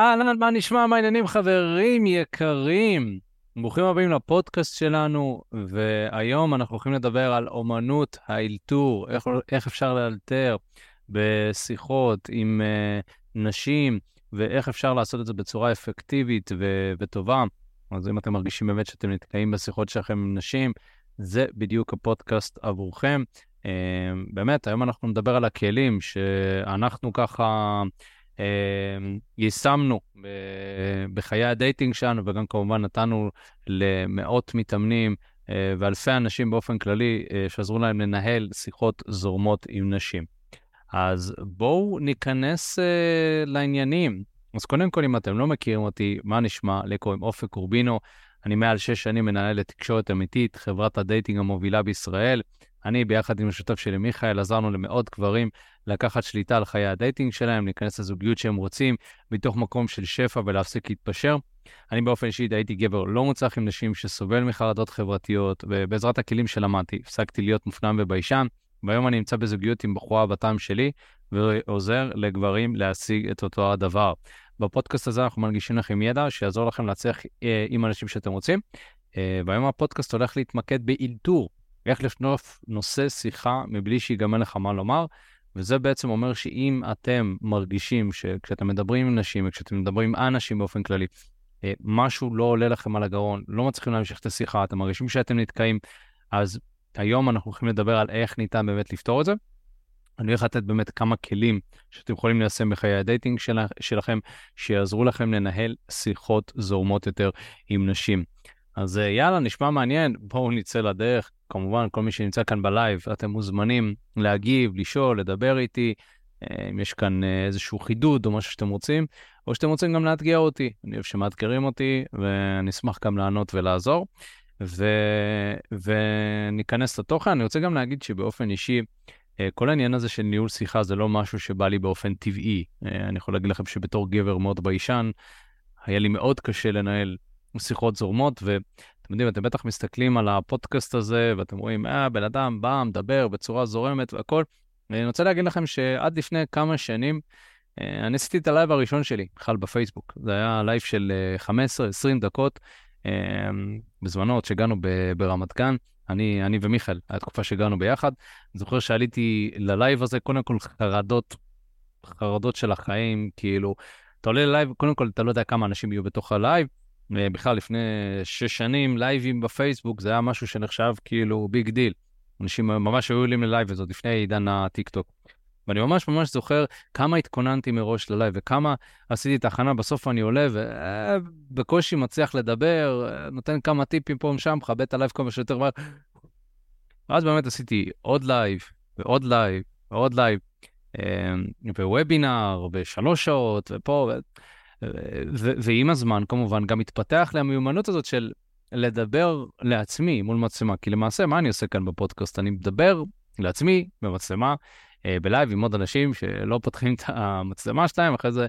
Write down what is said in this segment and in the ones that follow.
אהלן, מה נשמע? מה העניינים, חברים יקרים? ברוכים הבאים לפודקאסט שלנו, והיום אנחנו הולכים לדבר על אומנות האלתור, איך, איך אפשר לאלתר בשיחות עם uh, נשים, ואיך אפשר לעשות את זה בצורה אפקטיבית ו- וטובה. אז אם אתם מרגישים באמת שאתם נתקעים בשיחות שלכם עם נשים, זה בדיוק הפודקאסט עבורכם. Uh, באמת, היום אנחנו נדבר על הכלים שאנחנו ככה... אמ, יישמנו בחיי הדייטינג שלנו, וגם כמובן נתנו למאות מתאמנים אה, ואלפי אנשים באופן כללי, אה, שעזרו להם לנהל שיחות זורמות עם נשים. אז בואו ניכנס uh, לעניינים. אז קודם כל, אם אתם לא מכירים אותי, מה נשמע? לי קוראים אופק קורבינו, אני מעל שש שנים מנהל את תקשורת אמיתית, חברת הדייטינג המובילה בישראל. אני, ביחד עם השותף שלי מיכאל, עזרנו למאות גברים לקחת שליטה על חיי הדייטינג שלהם, להיכנס לזוגיות שהם רוצים, מתוך מקום של שפע ולהפסיק להתפשר. אני באופן אישי הייתי גבר לא מוצלח עם נשים שסובל מחרדות חברתיות, ובעזרת הכלים שלמדתי, הפסקתי להיות מופנם וביישן, והיום אני נמצא בזוגיות עם בחורה בטעם שלי, ועוזר לגברים להשיג את אותו הדבר. בפודקאסט הזה אנחנו מנגישים לכם ידע שיעזור לכם להצליח אה, עם אנשים שאתם רוצים. אה, והיום הפודקאסט הולך להתמקד באלתור, איך לשלוף נושא שיחה מבלי שיגמר לך מה לומר. וזה בעצם אומר שאם אתם מרגישים שכשאתם מדברים עם נשים וכשאתם מדברים עם אנשים באופן כללי, אה, משהו לא עולה לכם על הגרון, לא מצליחים להמשיך את השיחה, אתם מרגישים שאתם נתקעים, אז היום אנחנו הולכים לדבר על איך ניתן באמת לפתור את זה. אני הולך לתת באמת כמה כלים שאתם יכולים ליישם בחיי הדייטינג של, שלכם, שיעזרו לכם לנהל שיחות זורמות יותר עם נשים. אז אה, יאללה, נשמע מעניין, בואו נצא לדרך. כמובן, כל מי שנמצא כאן ב live, אתם מוזמנים להגיב, לשאול, לדבר איתי, אה, אם יש כאן אה, איזשהו חידוד או משהו שאתם רוצים, או שאתם רוצים גם לאתגר אותי. אני אוהב שמאתגרים אותי, ואני אשמח גם לענות ולעזור. ו... וניכנס לתוכן. אני רוצה גם להגיד שבאופן אישי, כל העניין הזה של ניהול שיחה זה לא משהו שבא לי באופן טבעי. אני יכול להגיד לכם שבתור גבר מאוד ביישן, היה לי מאוד קשה לנהל שיחות זורמות, ואתם יודעים, אתם בטח מסתכלים על הפודקאסט הזה, ואתם רואים, אה, בן אדם בא, מדבר בצורה זורמת והכל. ואני רוצה להגיד לכם שעד לפני כמה שנים, אה, אני עשיתי את הלייב הראשון שלי, בכלל בפייסבוק. זה היה לייב של 15-20 אה, דקות, אה, בזמנו עוד שגרנו ברמת גן. אני, אני ומיכאל, הייתה תקופה שגרנו ביחד. זוכר שעליתי ללייב הזה, קודם כל חרדות, חרדות של החיים, כאילו, אתה עולה ללייב, קודם כל אתה לא יודע כמה אנשים יהיו בתוך הלייב, בכלל לפני שש שנים לייבים בפייסבוק זה היה משהו שנחשב כאילו big deal. אנשים ממש היו עולים ללייב הזאת לפני עידן הטיק טוק. ואני ממש ממש זוכר כמה התכוננתי מראש ללייב וכמה עשיתי את ההכנה, בסוף אני עולה ובקושי מצליח לדבר, נותן כמה טיפים פה ושם, מכבה את הלייב כמה שיותר מהר. ואז באמת עשיתי עוד לייב ועוד לייב ועוד לייב, ווובינר ושלוש שעות ופה. ו- ועם הזמן כמובן גם התפתח לי המיומנות הזאת של לדבר לעצמי מול מצלמה, כי למעשה מה אני עושה כאן בפודקאסט? אני מדבר לעצמי במצלמה, אה, בלייב עם עוד אנשים שלא פותחים את המצלמה שלהם, אחרי זה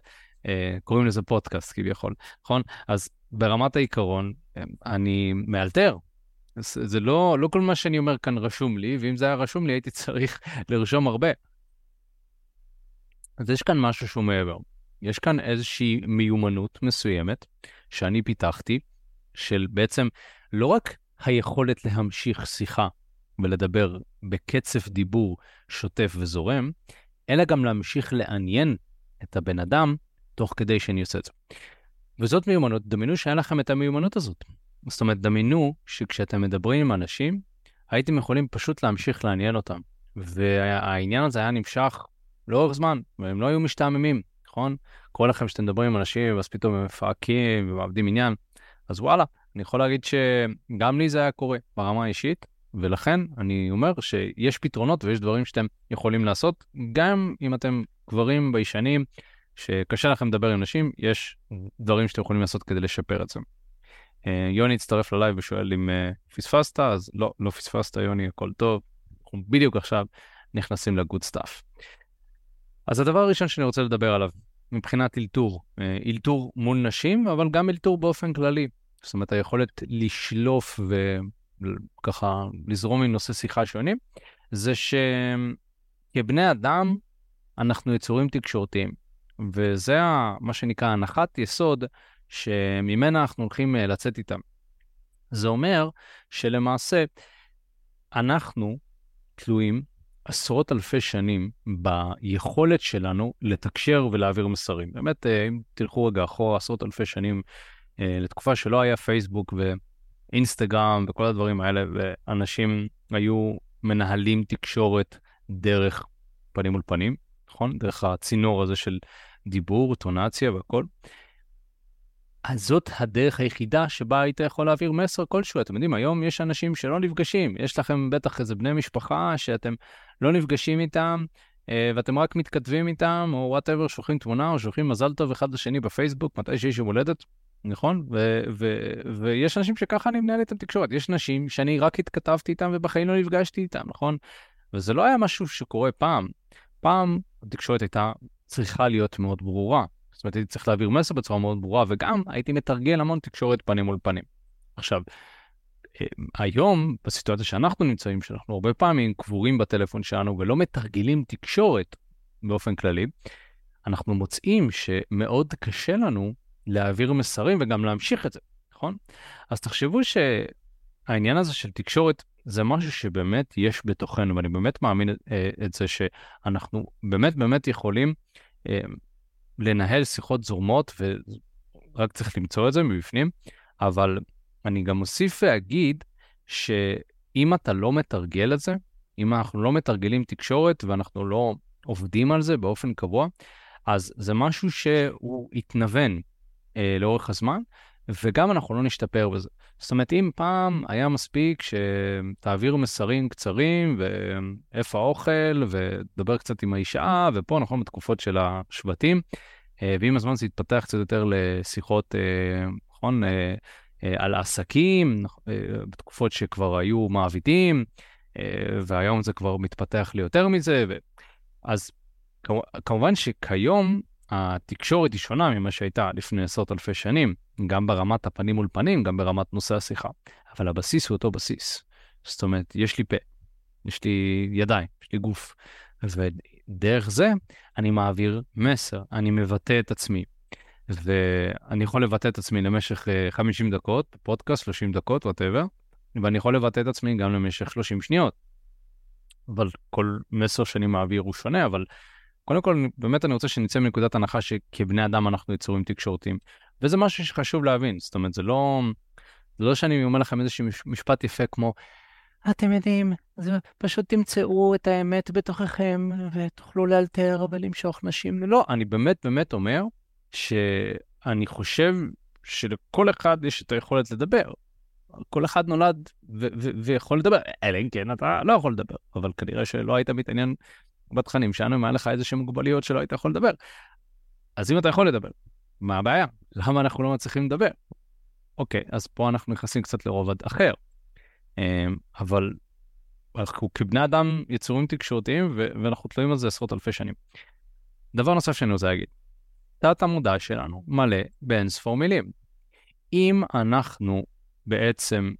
אה, קוראים לזה פודקאסט כביכול, נכון? אז ברמת העיקרון, אה, אני מאלתר. זה לא, לא כל מה שאני אומר כאן רשום לי, ואם זה היה רשום לי הייתי צריך לרשום הרבה. אז יש כאן משהו שהוא מעבר. יש כאן איזושהי מיומנות מסוימת שאני פיתחתי, של בעצם לא רק היכולת להמשיך שיחה ולדבר בקצב דיבור שוטף וזורם, אלא גם להמשיך לעניין את הבן אדם תוך כדי שאני עושה את זה. וזאת מיומנות, דמיינו שהיה לכם את המיומנות הזאת. זאת אומרת, דמיינו שכשאתם מדברים עם אנשים, הייתם יכולים פשוט להמשיך לעניין אותם. והעניין הזה היה נמשך לאורך זמן, והם לא היו משתעממים. נכון? קורה לכם שאתם מדברים עם אנשים, ואז פתאום הם מפהקים ומאבדים עניין. אז וואלה, אני יכול להגיד שגם לי זה היה קורה ברמה האישית, ולכן אני אומר שיש פתרונות ויש דברים שאתם יכולים לעשות, גם אם אתם גברים ביישנים, שקשה לכם לדבר עם נשים, יש דברים שאתם יכולים לעשות כדי לשפר את זה. אה, יוני הצטרף ללייב ושואל אם אה, פספסת, אז לא, לא פספסת יוני, הכל טוב. אנחנו בדיוק עכשיו נכנסים ל good stuff. אז הדבר הראשון שאני רוצה לדבר עליו, מבחינת אלתור, אה, אלתור מול נשים, אבל גם אלתור באופן כללי. זאת אומרת, היכולת לשלוף וככה לזרום עם נושא שיחה שונים, זה שכבני אדם אנחנו יצורים תקשורתיים, וזה מה שנקרא הנחת יסוד שממנה אנחנו הולכים אה, לצאת איתם. זה אומר שלמעשה אנחנו תלויים עשרות אלפי שנים ביכולת שלנו לתקשר ולהעביר מסרים. באמת, אה, אם תלכו רגע אחורה עשרות אלפי שנים, אה, לתקופה שלא היה פייסבוק ואינסטגרם וכל הדברים האלה, ואנשים היו מנהלים תקשורת דרך פנים מול פנים, נכון? דרך הצינור הזה של דיבור, טונציה והכל. אז זאת הדרך היחידה שבה היית יכול להעביר מסר כלשהו. אתם יודעים, היום יש אנשים שלא נפגשים, יש לכם בטח איזה בני משפחה שאתם לא נפגשים איתם, ואתם רק מתכתבים איתם, או וואטאבר, שולחים תמונה, או שולחים מזל טוב אחד לשני בפייסבוק, מתי שיש יום הולדת, נכון? ו- ו- ויש אנשים שככה אני מנהל איתם תקשורת. יש נשים שאני רק התכתבתי איתם ובחיים לא נפגשתי איתם, נכון? וזה לא היה משהו שקורה פעם. פעם התקשורת הייתה צריכה להיות מאוד ברורה. זאת אומרת, הייתי צריך להעביר מסר בצורה מאוד ברורה, וגם הייתי מתרגל המון תקשורת פנים מול פנים. עכשיו, אה, היום, בסיטואציה שאנחנו נמצאים, שאנחנו הרבה פעמים קבורים בטלפון שלנו ולא מתרגלים תקשורת באופן כללי, אנחנו מוצאים שמאוד קשה לנו להעביר מסרים וגם להמשיך את זה, נכון? אז תחשבו שהעניין הזה של תקשורת זה משהו שבאמת יש בתוכנו, ואני באמת מאמין אה, את זה שאנחנו באמת באמת יכולים אה, לנהל שיחות זורמות, ורק צריך למצוא את זה מבפנים, אבל אני גם אוסיף ואגיד שאם אתה לא מתרגל את זה, אם אנחנו לא מתרגלים תקשורת ואנחנו לא עובדים על זה באופן קבוע, אז זה משהו שהוא יתנוון אה, לאורך הזמן, וגם אנחנו לא נשתפר בזה. זאת אומרת, אם פעם היה מספיק שתעבירו מסרים קצרים, ואיפה האוכל, ודבר קצת עם האישה, ופה, נכון, בתקופות של השבטים, אה, ועם הזמן זה התפתח קצת יותר לשיחות, אה, נכון, אה, על עסקים, בתקופות שכבר היו מעבידים, והיום זה כבר מתפתח ליותר מזה. ו... אז כמובן שכיום התקשורת היא שונה ממה שהייתה לפני עשרות אלפי שנים, גם ברמת הפנים מול פנים, גם ברמת נושא השיחה. אבל הבסיס הוא אותו בסיס. זאת אומרת, יש לי פה, יש לי ידיים, יש לי גוף. ודרך זה אני מעביר מסר, אני מבטא את עצמי. ואני יכול לבטא את עצמי למשך 50 אה, דקות, פודקאסט, 30 דקות, whatever, ואני יכול לבטא את עצמי גם למשך 30 שניות. אבל כל מסר שאני מעביר הוא שונה, אבל קודם כל, באמת אני רוצה שנצא מנקודת הנחה שכבני אדם אנחנו יצורים תקשורתיים. וזה משהו שחשוב להבין, זאת אומרת, זה לא, זה לא שאני אומר לכם איזשהו משפט יפה כמו, אתם יודעים, זה פשוט תמצאו את האמת בתוככם ותוכלו לאלתר ולמשוך נשים. לא, אני באמת באמת אומר שאני חושב שלכל אחד יש את היכולת לדבר. כל אחד נולד ויכול לדבר, אלא אם כן אתה לא יכול לדבר, אבל כנראה שלא היית מתעניין בתכנים שלנו, אם היה לך איזה שהן מוגבלויות שלא היית יכול לדבר. אז אם אתה יכול לדבר, מה הבעיה? למה אנחנו לא מצליחים לדבר? אוקיי, אז פה אנחנו נכנסים קצת לרובד אחר. אמ, אבל אנחנו כבני אדם יצורים תקשורתיים ואנחנו תלויים על זה עשרות אלפי שנים. דבר נוסף שאני רוצה להגיד, תת המודע שלנו מלא באין ספור מילים. אם אנחנו בעצם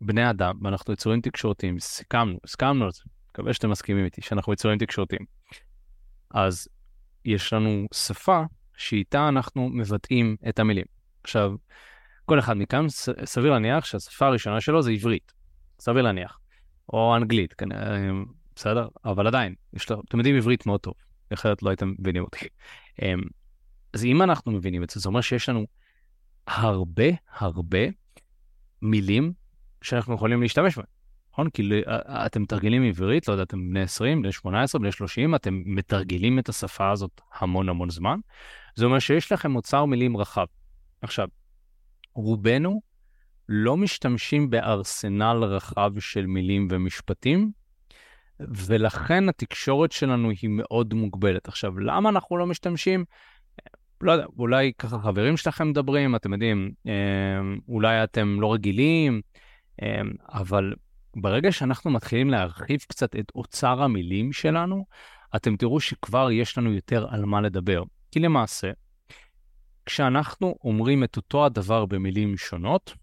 בני אדם ואנחנו יצורים תקשורתיים, סיכמנו, הסכמנו על זה, מקווה שאתם מסכימים איתי, שאנחנו יצורים תקשורתיים. אז יש לנו שפה שאיתה אנחנו מבטאים את המילים. עכשיו, כל אחד מכאן, סביר להניח שהשפה הראשונה שלו זה עברית. סביר להניח. או אנגלית, כנראה, בסדר? אבל עדיין, יש לו, אתם יודעים עברית מאוד טוב, אחרת לא הייתם מבינים אותי. אז אם אנחנו מבינים את זה, זה אומר שיש לנו הרבה הרבה מילים שאנחנו יכולים להשתמש בהן. נכון? כי אתם מתרגלים עברית, לא יודע, אתם בני 20, בני 18, בני 30, אתם מתרגלים את השפה הזאת המון המון זמן. זה אומר שיש לכם אוצר מילים רחב. עכשיו, רובנו לא משתמשים בארסנל רחב של מילים ומשפטים, ולכן התקשורת שלנו היא מאוד מוגבלת. עכשיו, למה אנחנו לא משתמשים? לא יודע, אולי ככה חברים שלכם מדברים, אתם יודעים, אה, אולי אתם לא רגילים, אה, אבל ברגע שאנחנו מתחילים להרחיב קצת את אוצר המילים שלנו, אתם תראו שכבר יש לנו יותר על מה לדבר. כי למעשה, כשאנחנו אומרים את אותו הדבר במילים שונות,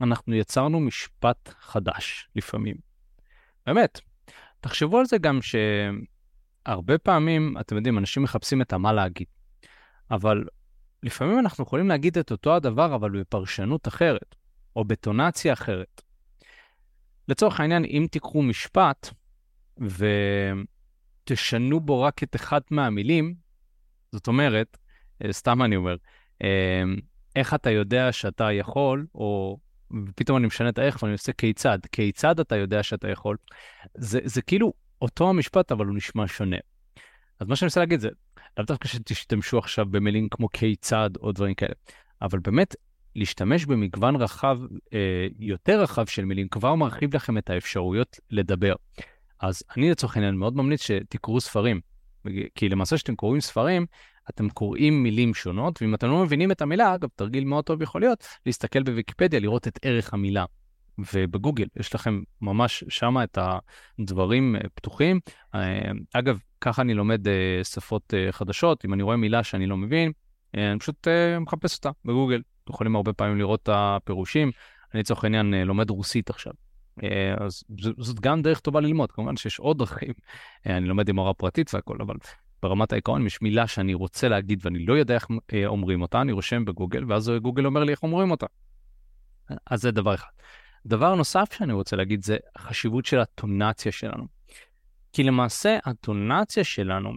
אנחנו יצרנו משפט חדש לפעמים. באמת, תחשבו על זה גם שהרבה פעמים, אתם יודעים, אנשים מחפשים את המה להגיד. אבל לפעמים אנחנו יכולים להגיד את אותו הדבר, אבל בפרשנות אחרת, או בטונציה אחרת. לצורך העניין, אם תיקחו משפט ותשנו בו רק את אחת מהמילים, זאת אומרת, אה, סתם אני אומר, אה, איך אתה יודע שאתה יכול, או פתאום אני משנה את האיך ואני עושה כיצד, כיצד אתה יודע שאתה יכול, זה, זה כאילו אותו המשפט, אבל הוא נשמע שונה. אז מה שאני רוצה להגיד זה, לאו דווקא שתשתמשו עכשיו במילים כמו כיצד או דברים כאלה, אבל באמת, להשתמש במגוון רחב, אה, יותר רחב של מילים, כבר מרחיב לכם את האפשרויות לדבר. אז אני לצורך העניין מאוד ממליץ שתקראו ספרים, כי למעשה כשאתם קוראים ספרים, אתם קוראים מילים שונות, ואם אתם לא מבינים את המילה, אגב, תרגיל מאוד טוב יכול להיות, להסתכל בוויקיפדיה, לראות את ערך המילה. ובגוגל יש לכם ממש שמה את הדברים אה, פתוחים. אה, אגב, ככה אני לומד אה, שפות חדשות, אם אני רואה מילה שאני לא מבין, אני פשוט מחפש אותה בגוגל. אתם יכולים הרבה פעמים לראות את הפירושים. אני לצורך העניין לומד רוסית עכשיו. אז זאת גם דרך טובה ללמוד, כמובן שיש עוד דרכים. אני לומד עם הוראה פרטית והכל, אבל ברמת העיקרון, אם יש מילה שאני רוצה להגיד ואני לא יודע איך אומרים אותה, אני רושם בגוגל, ואז גוגל אומר לי איך אומרים אותה. אז זה דבר אחד. דבר נוסף שאני רוצה להגיד זה החשיבות של הטונציה שלנו. כי למעשה הטונציה שלנו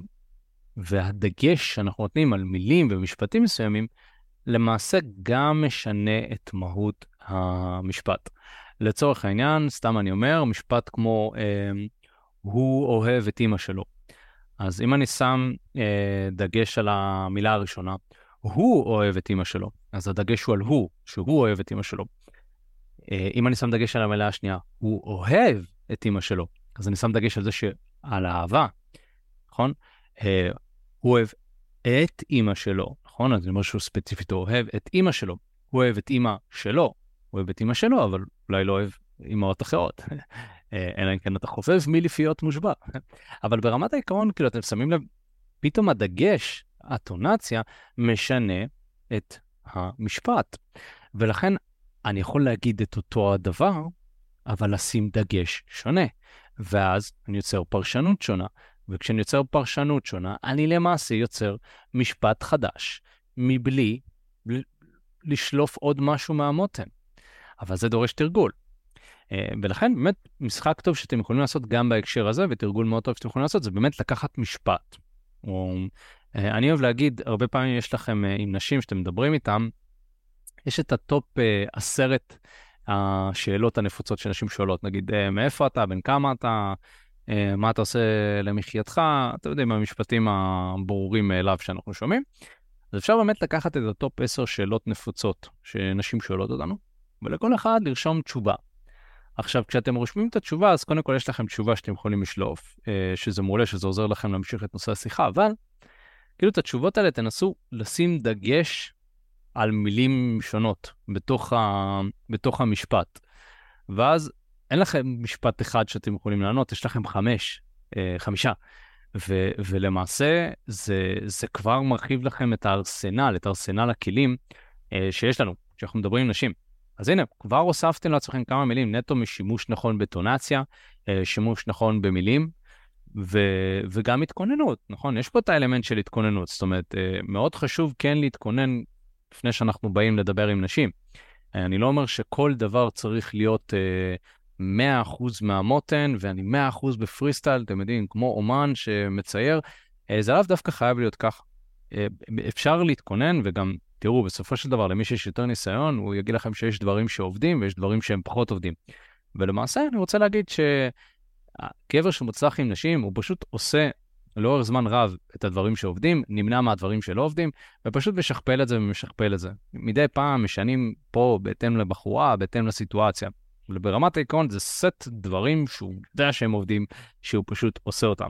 והדגש שאנחנו נותנים על מילים ומשפטים מסוימים, למעשה גם משנה את מהות המשפט. לצורך העניין, סתם אני אומר, משפט כמו אה, הוא אוהב את אימא שלו. אז אם אני שם אה, דגש על המילה הראשונה, הוא אוהב את אימא שלו, אז הדגש הוא על הוא, שהוא אוהב את אימא שלו. אה, אם אני שם דגש על המילה השנייה, הוא אוהב את אימא שלו, אז אני שם דגש על זה שעל האהבה, נכון? אה, הוא אוהב את אימא שלו, נכון? אז משהו ספציפית, אוהב את אימא שלו. הוא אוהב את אימא שלו, הוא אוהב את אימא שלו, אבל אולי לא אוהב אימהות אחרות. אה, אלא אם כן אתה חופף מלפיות מושבע. אבל ברמת העיקרון, כאילו, אתם שמים לב, פתאום הדגש, הטונציה, משנה את המשפט. ולכן אני יכול להגיד את אותו הדבר, אבל לשים דגש שונה. ואז אני יוצר פרשנות שונה, וכשאני יוצר פרשנות שונה, אני למעשה יוצר משפט חדש, מבלי לשלוף עוד משהו מהמותן. אבל זה דורש תרגול. אה, ולכן באמת משחק טוב שאתם יכולים לעשות גם בהקשר הזה, ותרגול מאוד טוב שאתם יכולים לעשות, זה באמת לקחת משפט. או, אה, אני אוהב להגיד, הרבה פעמים יש לכם אה, עם נשים שאתם מדברים איתם, יש את ה top עשרת השאלות הנפוצות שנשים שואלות, נגיד, מאיפה אתה, בן כמה אתה, מה אתה עושה למחייתך, אתם יודעים, המשפטים הברורים מאליו שאנחנו שומעים. אז אפשר באמת לקחת את הטופ 10 שאלות נפוצות שנשים שואלות אותנו, ולכל אחד לרשום תשובה. עכשיו, כשאתם רושמים את התשובה, אז קודם כל יש לכם תשובה שאתם יכולים לשלוף, אה, שזה מעולה, שזה עוזר לכם להמשיך את נושא השיחה, אבל כאילו את התשובות האלה תנסו לשים דגש על מילים שונות בתוך, ה... בתוך המשפט. ואז אין לכם משפט אחד שאתם יכולים לענות, יש לכם חמש, אה, חמישה. ו, ולמעשה זה, זה כבר מרחיב לכם את הארסנל, את ארסנל הכלים אה, שיש לנו, כשאנחנו מדברים עם נשים. אז הנה, כבר הוספתם לעצמכם כמה מילים נטו משימוש נכון בטונציה, אה, שימוש נכון במילים, ו, וגם התכוננות, נכון? יש פה את האלמנט של התכוננות, זאת אומרת, אה, מאוד חשוב כן להתכונן לפני שאנחנו באים לדבר עם נשים. אה, אני לא אומר שכל דבר צריך להיות 100% מהמותן, ואני 100% בפרי סטייל, אתם יודעים, כמו אומן שמצייר, זה לאו דווקא חייב להיות ככה. אפשר להתכונן וגם תראו, בסופו של דבר, למי שיש יותר ניסיון, הוא יגיד לכם שיש דברים שעובדים ויש דברים שהם פחות עובדים. ולמעשה, אני רוצה להגיד שהגבר שמוצלח עם נשים, הוא פשוט עושה לאורך זמן רב את הדברים שעובדים, נמנע מהדברים שלא עובדים, ופשוט משכפל את זה ומשכפל את זה. מדי פעם משנים פה בהתאם לבחורה, בהתאם לסיטואציה. וברמת העיקרון זה סט דברים שהוא יודע שהם עובדים, שהוא פשוט עושה אותם.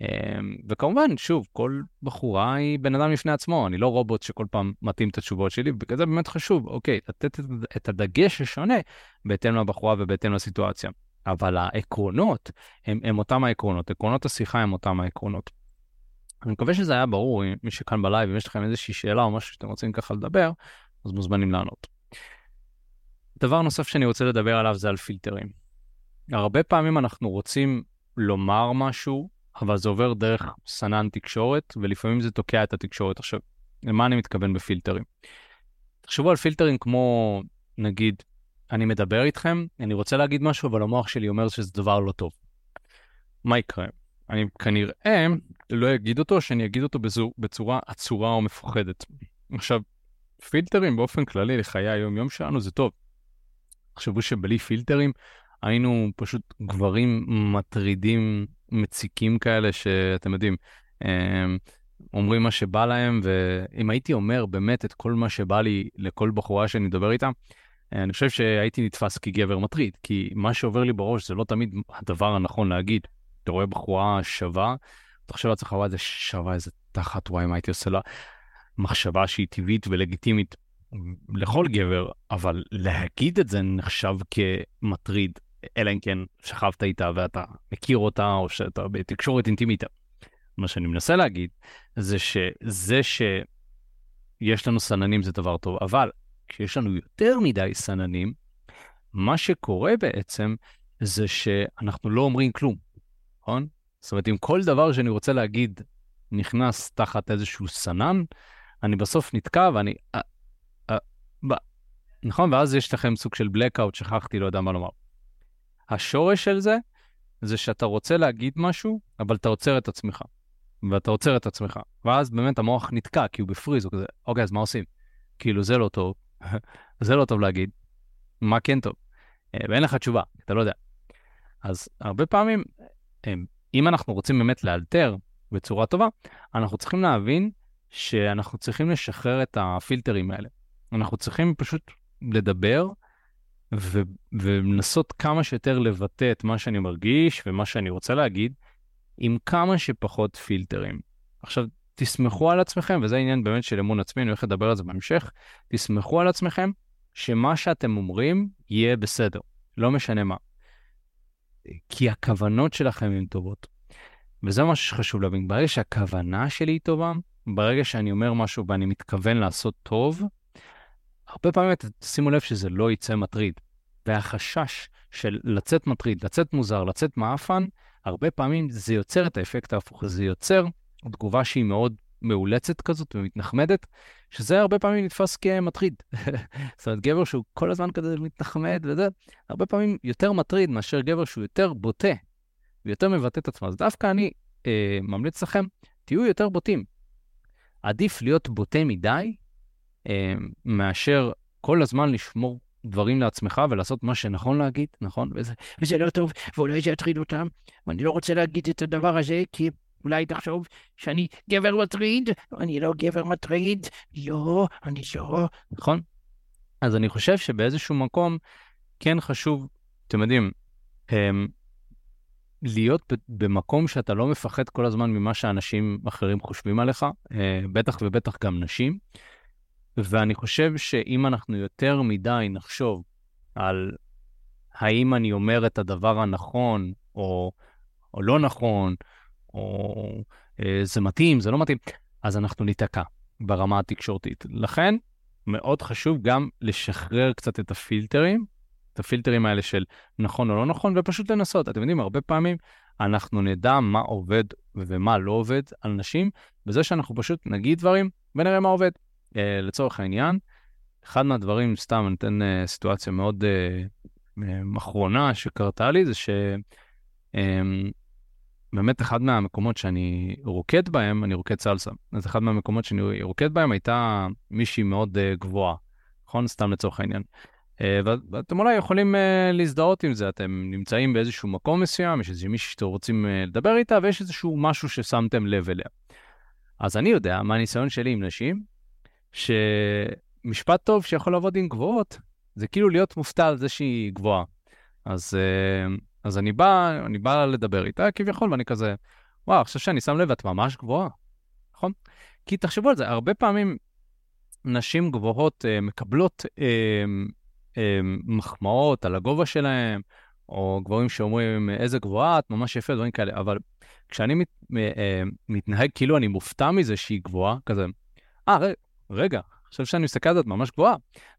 אמ, וכמובן, שוב, כל בחורה היא בן אדם לפני עצמו, אני לא רובוט שכל פעם מתאים את התשובות שלי, ובגלל זה באמת חשוב, אוקיי, לתת את הדגש השונה בהתאם לבחורה ובהתאם לסיטואציה. אבל העקרונות הם, הם אותם העקרונות, עקרונות השיחה הם אותם העקרונות. אני מקווה שזה היה ברור, מי שכאן בלייב, אם יש לכם איזושהי שאלה או משהו שאתם רוצים ככה לדבר, אז מוזמנים לענות. דבר נוסף שאני רוצה לדבר עליו זה על פילטרים. הרבה פעמים אנחנו רוצים לומר משהו, אבל זה עובר דרך סנן תקשורת, ולפעמים זה תוקע את התקשורת. עכשיו, למה אני מתכוון בפילטרים? תחשבו על פילטרים כמו, נגיד, אני מדבר איתכם, אני רוצה להגיד משהו, אבל המוח שלי אומר שזה דבר לא טוב. מה יקרה? אני כנראה לא אגיד אותו, שאני אגיד אותו בצורה עצורה או מפוחדת. עכשיו, פילטרים באופן כללי לחיי היום-יום שלנו זה טוב. תחשבו שבלי פילטרים היינו פשוט גברים מטרידים, מציקים כאלה, שאתם יודעים, אומרים מה שבא להם, ואם הייתי אומר באמת את כל מה שבא לי לכל בחורה שאני מדבר איתה, אני חושב שהייתי נתפס כגבר מטריד, כי מה שעובר לי בראש זה לא תמיד הדבר הנכון להגיד. אתה רואה בחורה שווה, אתה חושב לעצמך, וואי, זה שווה איזה תחת, וואי, מה הייתי עושה לה? מחשבה שהיא טבעית ולגיטימית לכל גבר, אבל להגיד את זה נחשב כמטריד, אלא אם כן שכבת איתה ואתה מכיר אותה, או שאתה בתקשורת אינטימית. מה שאני מנסה להגיד, זה שזה שיש לנו סננים זה דבר טוב, אבל כשיש לנו יותר מדי סננים, מה שקורה בעצם זה שאנחנו לא אומרים כלום, נכון? זאת אומרת, אם כל דבר שאני רוצה להגיד נכנס תחת איזשהו סנן, אני בסוף נתקע ואני... אה, אה. נכון? ואז יש לכם סוג של blackout, שכחתי, לא יודע מה לומר. השורש של זה, זה שאתה רוצה להגיד משהו, אבל אתה עוצר את עצמך. ואתה עוצר את עצמך. ואז באמת המוח נתקע, כי הוא בפריז, הוא כזה, אוקיי, אז מה עושים? כאילו, זה לא טוב, זה לא טוב להגיד, מה כן טוב? אה, ואין לך תשובה, אתה לא יודע. אז הרבה פעמים, אה, אם אנחנו רוצים באמת לאלתר בצורה טובה, אנחנו צריכים להבין שאנחנו צריכים לשחרר את הפילטרים האלה. אנחנו צריכים פשוט לדבר ו- ולנסות כמה שיותר לבטא את מה שאני מרגיש ומה שאני רוצה להגיד, עם כמה שפחות פילטרים. עכשיו, תסמכו על עצמכם, וזה עניין באמת של אמון עצמי, אני הולך לדבר על זה בהמשך, תסמכו על עצמכם שמה שאתם אומרים יהיה בסדר, לא משנה מה. כי הכוונות שלכם הן טובות. וזה מה שחשוב להבין, ברגע שהכוונה שלי היא טובה, ברגע שאני אומר משהו ואני מתכוון לעשות טוב, הרבה פעמים שימו לב שזה לא יצא מטריד. והחשש של לצאת מטריד, לצאת מוזר, לצאת מעפן, הרבה פעמים זה יוצר את האפקט ההפוך, זה יוצר תגובה שהיא מאוד מאולצת כזאת ומתנחמדת, שזה הרבה פעמים נתפס כמטריד. זאת אומרת, גבר שהוא כל הזמן כזה מתנחמד וזה, הרבה פעמים יותר מטריד מאשר גבר שהוא יותר בוטה ויותר מבטא את עצמו. אז דווקא אני אה, ממליץ לכם, תהיו יותר בוטים. עדיף להיות בוטה מדי, אה, מאשר כל הזמן לשמור דברים לעצמך ולעשות מה שנכון להגיד, נכון? וזה, וזה לא טוב, ואולי זה יטריד אותם, ואני לא רוצה להגיד את הדבר הזה, כי אולי תחשוב שאני גבר מטריד, אני לא גבר מטריד, לא, אני לא, נכון? אז אני חושב שבאיזשהו מקום כן חשוב, אתם יודעים, הם, להיות במקום שאתה לא מפחד כל הזמן ממה שאנשים אחרים חושבים עליך, אה, בטח ובטח גם נשים. ואני חושב שאם אנחנו יותר מדי נחשוב על האם אני אומר את הדבר הנכון או, או לא נכון, או אה, זה מתאים, זה לא מתאים, אז אנחנו ניתקע ברמה התקשורתית. לכן, מאוד חשוב גם לשחרר קצת את הפילטרים, את הפילטרים האלה של נכון או לא נכון, ופשוט לנסות. אתם יודעים, הרבה פעמים אנחנו נדע מה עובד ומה לא עובד על נשים, בזה שאנחנו פשוט נגיד דברים ונראה מה עובד. Uh, לצורך העניין, אחד מהדברים, סתם, אני אתן uh, סיטואציה מאוד uh, אחרונה שקרתה לי, זה שבאמת um, אחד מהמקומות שאני רוקד בהם, אני רוקד סלסה, אז אחד מהמקומות שאני רוקד בהם הייתה מישהי מאוד uh, גבוהה, נכון? סתם לצורך העניין. Uh, ואתם אולי יכולים uh, להזדהות עם זה, אתם נמצאים באיזשהו מקום מסוים, יש איזושהי מישהי שאתם רוצים uh, לדבר איתה, ויש איזשהו משהו ששמתם לב אליה. אז אני יודע, מהניסיון שלי עם נשים, שמשפט טוב שיכול לעבוד עם גבוהות, זה כאילו להיות מופתע על זה שהיא גבוהה. אז, אה, אז אני בא, אני בא לדבר איתה כביכול, ואני כזה, וואו, עכשיו שאני שם לב, את ממש גבוהה, נכון? כי תחשבו על זה, הרבה פעמים נשים גבוהות אה, מקבלות אה, אה, מחמאות על הגובה שלהם, או גברים שאומרים, איזה גבוהה, את ממש יפה, דברים כאלה, אבל כשאני מת, אה, מתנהג כאילו אני מופתע מזה שהיא גבוהה, כזה, אה, רגע, חושב שאני מסתכל על זה ממש גבוהה,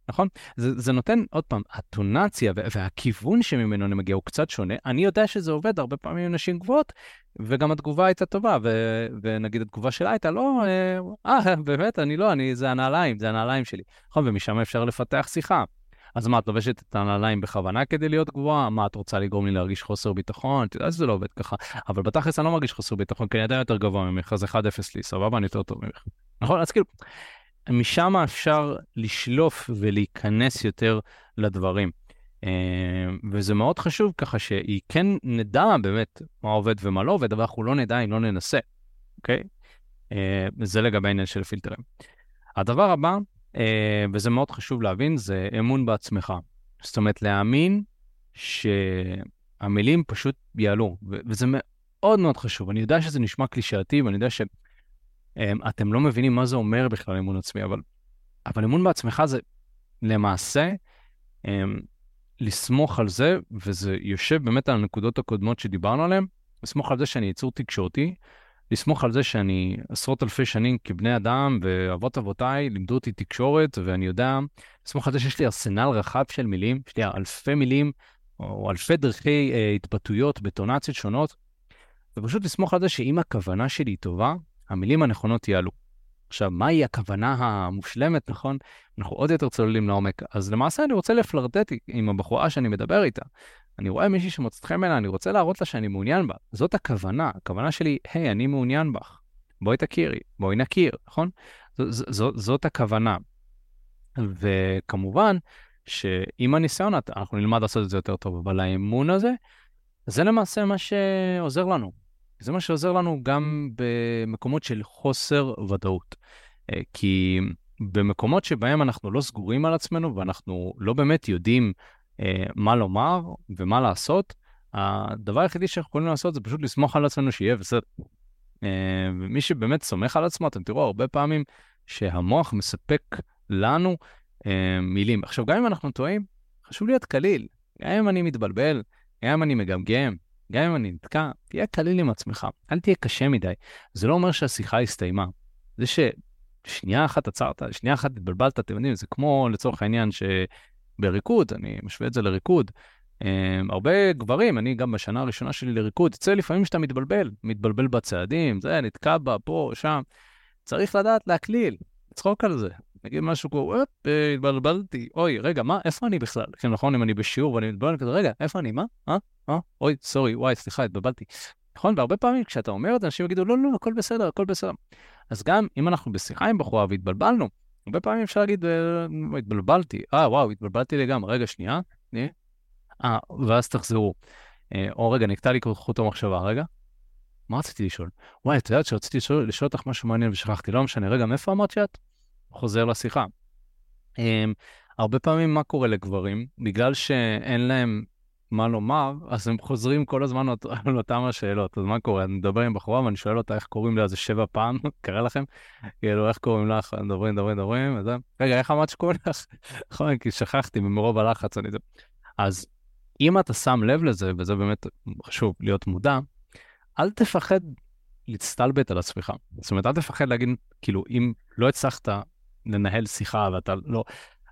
נכון? זה, זה נותן, עוד פעם, הטונציה והכיוון שממנו אני מגיע הוא קצת שונה. אני יודע שזה עובד הרבה פעמים עם נשים גבוהות, וגם התגובה הייתה טובה, ו, ונגיד התגובה שלה הייתה, לא, אה, אה, באמת, אני לא, אני, זה הנעליים, זה הנעליים שלי. נכון, ומשם אפשר לפתח שיחה. אז מה, את לובשת את הנעליים בכוונה כדי להיות גבוהה? מה, את רוצה לגרום לי להרגיש חוסר ביטחון? את יודעת שזה לא עובד ככה. אבל בתכלס אני לא מרגיש חוסר ביטחון, כי אני עדיין יותר גבוה ממך, אז 1-0 לי, סבבה? אני יותר טוב ממך. נכון? אז כאילו, משם אפשר לשלוף ולהיכנס יותר לדברים. אה, וזה מאוד חשוב ככה שהיא כן נדע באמת מה עובד ומה לא עובד, אבל אנחנו לא נדע אם לא ננסה, אוקיי? אה, זה לגבי העניין של פילטרים. הדבר הבא אה, וזה מאוד חשוב להבין, זה אמון בעצמך. זאת אומרת, להאמין שהמילים פשוט יעלו, וזה מאוד מאוד חשוב. אני יודע שזה נשמע קלישאתי, ואני יודע שאתם לא מבינים מה זה אומר בכלל אמון עצמי, אבל, אבל אמון בעצמך זה למעשה לסמוך על זה, וזה יושב באמת על הנקודות הקודמות שדיברנו עליהן, לסמוך על זה שאני יצור תקשורתי, לסמוך על זה שאני עשרות אלפי שנים כבני אדם, ואבות אבותיי לימדו אותי תקשורת, ואני יודע, לסמוך על זה שיש לי ארסנל רחב של מילים, יש לי אלפי מילים, או אלפי דרכי אה, התבטאויות בטונציות שונות, ופשוט לסמוך על זה שאם הכוונה שלי היא טובה, המילים הנכונות יעלו. עכשיו, מהי הכוונה המושלמת, נכון? אנחנו עוד יותר צוללים לעומק. אז למעשה אני רוצה לפלרטט עם הבחורה שאני מדבר איתה. אני רואה מישהי שמוצאת חן בעיניי, אני רוצה להראות לה שאני מעוניין בה. זאת הכוונה. הכוונה שלי, היי, אני מעוניין בך. בואי תכירי, בואי נכיר, נכון? ז, ז, ז, זאת הכוונה. וכמובן, שעם הניסיון אנחנו נלמד לעשות את זה יותר טוב, אבל האמון הזה, זה למעשה מה שעוזר לנו. זה מה שעוזר לנו גם במקומות של חוסר ודאות. אה, כי במקומות שבהם אנחנו לא סגורים על עצמנו ואנחנו לא באמת יודעים אה, מה לומר ומה לעשות, הדבר היחידי שאנחנו יכולים לעשות זה פשוט לסמוך על עצמנו שיהיה בסדר. אה, ומי שבאמת סומך על עצמו, אתם תראו הרבה פעמים שהמוח מספק לנו מילים. עכשיו, גם אם אנחנו טועים, חשוב להיות קליל. גם אם אני מתבלבל, גם אם אני מגמגם, גם אם אני נתקע, תהיה קליל עם עצמך, אל תהיה קשה מדי. זה לא אומר שהשיחה הסתיימה. זה ששנייה אחת עצרת, שנייה אחת התבלבלת, אתם יודעים, זה כמו לצורך העניין ש... בריקוד, אני משווה את זה לריקוד. Um, הרבה גברים, אני גם בשנה הראשונה שלי לריקוד, יוצא לפעמים שאתה מתבלבל, מתבלבל בצעדים, זה, נתקע בה, פה, שם. צריך לדעת להקליל, לצחוק על זה. נגיד משהו כמו, אופ, אה, התבלבלתי, אוי, רגע, מה, איפה אני בכלל? כן, נכון, אם אני בשיעור ואני מתבלבל כזה, רגע, איפה אני, מה? אה? אה? אוי, סורי, וואי, סליחה, התבלבלתי. נכון, והרבה פעמים כשאתה אומר את זה, אנשים יגידו, לא, לא, הכל בסדר, הכל בסדר. אז גם אם אנחנו בשיחה עם בחורה והתבלבלנו, הרבה פעמים אפשר להגיד, אה, התבלבלתי, אה, וואו, התבלבלתי לגמרי, רגע, שנייה, אה, ואז תחזרו. אה, או רגע, נקטע לי חוט המחשבה, רגע. מה רציתי לשאול? וואי, את יודעת שרציתי לשאול, לשאול אותך משהו מעניין ושכחתי, לא משנה, רגע, מאיפה אמרת שאת? חוזר לשיחה. Um, הרבה פעמים מה קורה לגברים? בגלל שאין להם מה לומר, אז הם חוזרים כל הזמן על אותם השאלות. אז מה קורה? אני מדבר עם בחורה ואני שואל אותה איך קוראים לה איזה שבע פעם, קרה לכם? כאילו, איך קוראים לך? מדברים, מדברים, מדברים, וזה. רגע, איך אמרת שקוראים לך? נכון, כי שכחתי ממרוב הלחץ. אני... אז אם אתה שם לב לזה, וזה באמת חשוב להיות מודע, אל תפחד להצטלבט על עצמך. זאת אומרת, אל תפחד להגיד, כאילו, אם לא הצלחת לנהל שיחה ואתה לא...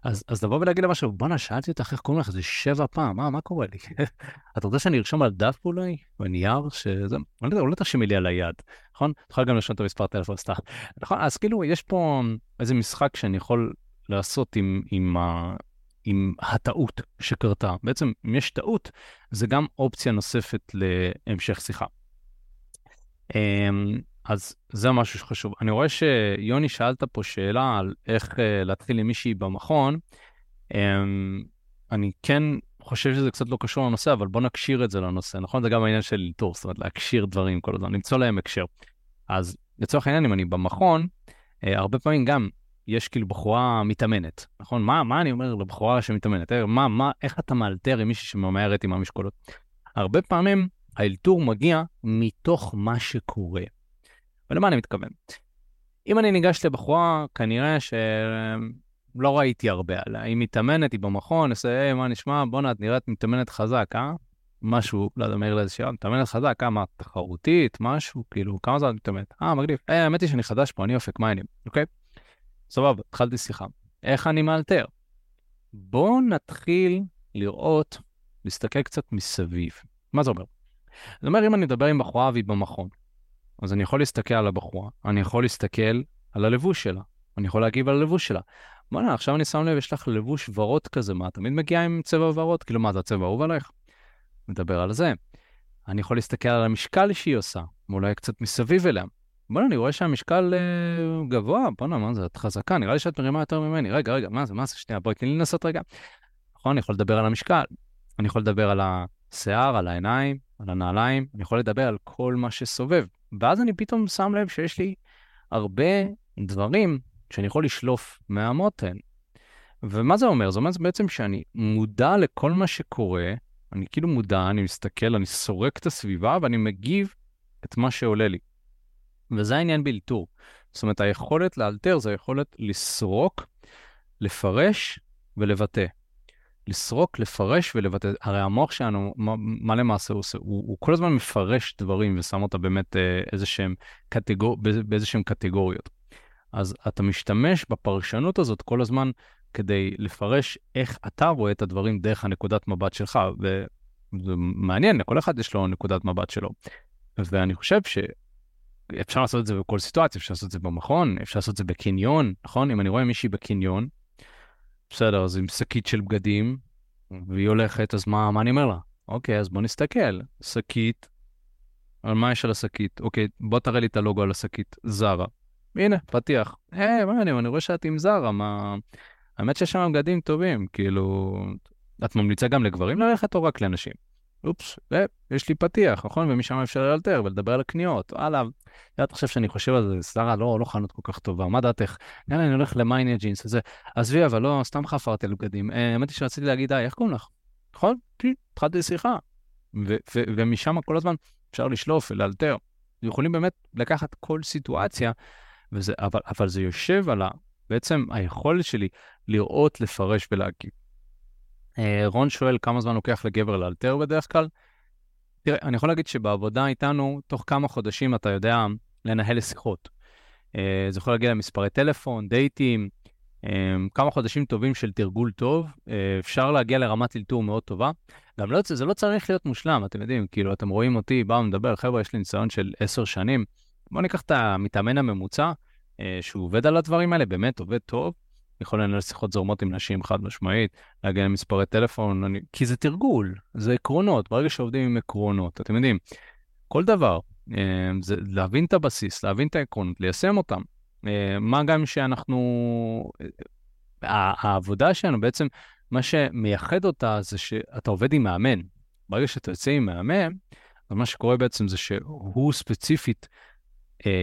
אז, אז לבוא ולהגיד לה משהו, בואנה, שאלתי אותך איך קוראים לך, זה שבע פעם, מה, מה קורה לי? אתה רוצה שאני ארשום על דף אולי, בנייר, שזה, אני לא יודע, לא תרשמי לי על היד, נכון? אתה יכול גם לרשום את המספר טלפון סתם. נכון? אז כאילו, יש פה איזה משחק שאני יכול לעשות עם, עם, ה, עם הטעות שקרתה. בעצם, אם יש טעות, זה גם אופציה נוספת להמשך שיחה. אז זה משהו שחשוב. אני רואה שיוני שאלת פה שאלה על איך uh, להתחיל עם מישהי במכון. Um, אני כן חושב שזה קצת לא קשור לנושא, אבל בוא נקשיר את זה לנושא, נכון? זה גם העניין של אלתור, זאת אומרת להקשיר דברים כל הזמן, למצוא להם הקשר. אז לצורך העניין, אם אני במכון, uh, הרבה פעמים גם יש כאילו בחורה מתאמנת, נכון? מה, מה אני אומר לבחורה שמתאמנת? אה, מה, מה, איך אתה מאלתר עם מישהי שממהרת עם המשקולות? הרבה פעמים האלתור מגיע מתוך מה שקורה. ולמה אני מתכוון? אם אני ניגש לבחורה, כנראה שלא ראיתי הרבה עליה. היא מתאמנת, היא במכון, עושה, היי, מה נשמע? בואנה, את נראית מתאמנת חזק, אה? משהו, לא יודע, מעיר לאיזה שאלה, מתאמנת חזק, כמה תחרותית, משהו, כאילו, כמה זמן מתאמנת? אה, מגניב. היי, האמת היא שאני חדש פה, אני אופק, מה העניינים, אוקיי? סבבה, התחלתי שיחה. איך אני מאלתר? בואו נתחיל לראות, להסתכל קצת מסביב. מה זה אומר? זאת אומרת, אם אני מדבר עם בחורה והיא במכון, אז אני יכול להסתכל על הבחורה, אני יכול להסתכל על הלבוש שלה, אני יכול להגיב על הלבוש שלה. בוא'נה, עכשיו אני שם לב, יש לך לבוש ורוד כזה, מה, תמיד מגיעה עם צבע ורוד? כאילו, מה, זה הצבע האהוב עלייך? מדבר על זה. אני יכול להסתכל על המשקל שהיא עושה, ואולי קצת מסביב אליה. בוא'נה, אני רואה שהמשקל אה, גבוה, בוא'נה, מה זה, את חזקה, נראה לי שאת מרימה יותר ממני. רגע, רגע, מה זה, מה זה, שנייה, בואי, תני לי לנסות רגע. נכון, אני יכול לדבר על המשקל, אני יכול לדבר על השיער, על העיניים, על הנעליים, אני יכול לדבר על כל מה שסובב. ואז אני פתאום שם לב שיש לי הרבה דברים שאני יכול לשלוף מהמותן. ומה זה אומר? זה אומר בעצם שאני מודע לכל מה שקורה, אני כאילו מודע, אני מסתכל, אני סורק את הסביבה ואני מגיב את מה שעולה לי. וזה העניין באלתור. זאת אומרת, היכולת לאלתר זה היכולת לסרוק, לפרש ולבטא. לסרוק, לפרש ולבטא. הרי המוח שלנו, מה, מה למעשה הוא עושה? הוא, הוא כל הזמן מפרש דברים ושם אותה באמת אה, איזשהם קטגור... באיזשהם קטגוריות. אז אתה משתמש בפרשנות הזאת כל הזמן כדי לפרש איך אתה רואה את הדברים דרך הנקודת מבט שלך, וזה מעניין, לכל אחד יש לו נקודת מבט שלו. ואני חושב שאפשר לעשות את זה בכל סיטואציה, אפשר לעשות את זה במכון, אפשר לעשות את זה בקניון, נכון? אם אני רואה מישהי בקניון, בסדר, אז עם שקית של בגדים, והיא הולכת, אז מה, מה אני אומר לה? אוקיי, אז בוא נסתכל. שקית, על מה יש על השקית? אוקיי, בוא תראה לי את הלוגו על השקית, זרה. הנה, פתיח. היי, מה אני, אני רואה שאת עם זרה, מה... האמת שיש שם בגדים טובים, כאילו... את ממליצה גם לגברים ללכת או רק לנשים? אופס, יש לי פתיח, נכון? ומשם אפשר לאלתר ולדבר על הקניות. וואלה, אתה חושב שאני חושב על זה, שרה לא, לא חנות כל כך טובה, מה דעתך? יאללה, אני הולך למייניה ג'ינס וזה. עזבי, אבל לא, סתם חפרתי על בגדים. אה, האמת היא שרציתי להגיד, היי, איך קוראים לך? נכון? כי התחלתי שיחה. ומשם כל הזמן אפשר לשלוף ולאלתר. יכולים באמת לקחת כל סיטואציה, וזה, אבל, אבל זה יושב על. בעצם היכולת שלי לראות, לפרש ולהגיב. אה, רון שואל כמה זמן לוקח לגבר לאלתר בדרך כלל. תראה, אני יכול להגיד שבעבודה איתנו, תוך כמה חודשים אתה יודע לנהל שיחות. אה, זה יכול להגיע למספרי טלפון, דייטים, אה, כמה חודשים טובים של תרגול טוב, אפשר להגיע לרמת אלתור מאוד טובה. גם לא, זה לא צריך להיות מושלם, אתם יודעים, כאילו, אתם רואים אותי, בא ומדבר, חבר'ה, יש לי ניסיון של עשר שנים. בואו ניקח את המתאמן הממוצע, שהוא עובד על הדברים האלה, באמת עובד טוב, יכול לנהל שיחות זורמות עם נשים חד משמעית, להגיע למספרי טלפון, אני... כי זה תרגול, זה עקרונות, ברגע שעובדים עם עקרונות, אתם יודעים, כל דבר, אה, זה להבין את הבסיס, להבין את העקרונות, ליישם אותם. אה, מה גם שאנחנו, אה, העבודה שלנו בעצם, מה שמייחד אותה זה שאתה עובד עם מאמן. ברגע שאתה יוצא עם מאמן, אז מה שקורה בעצם זה שהוא ספציפית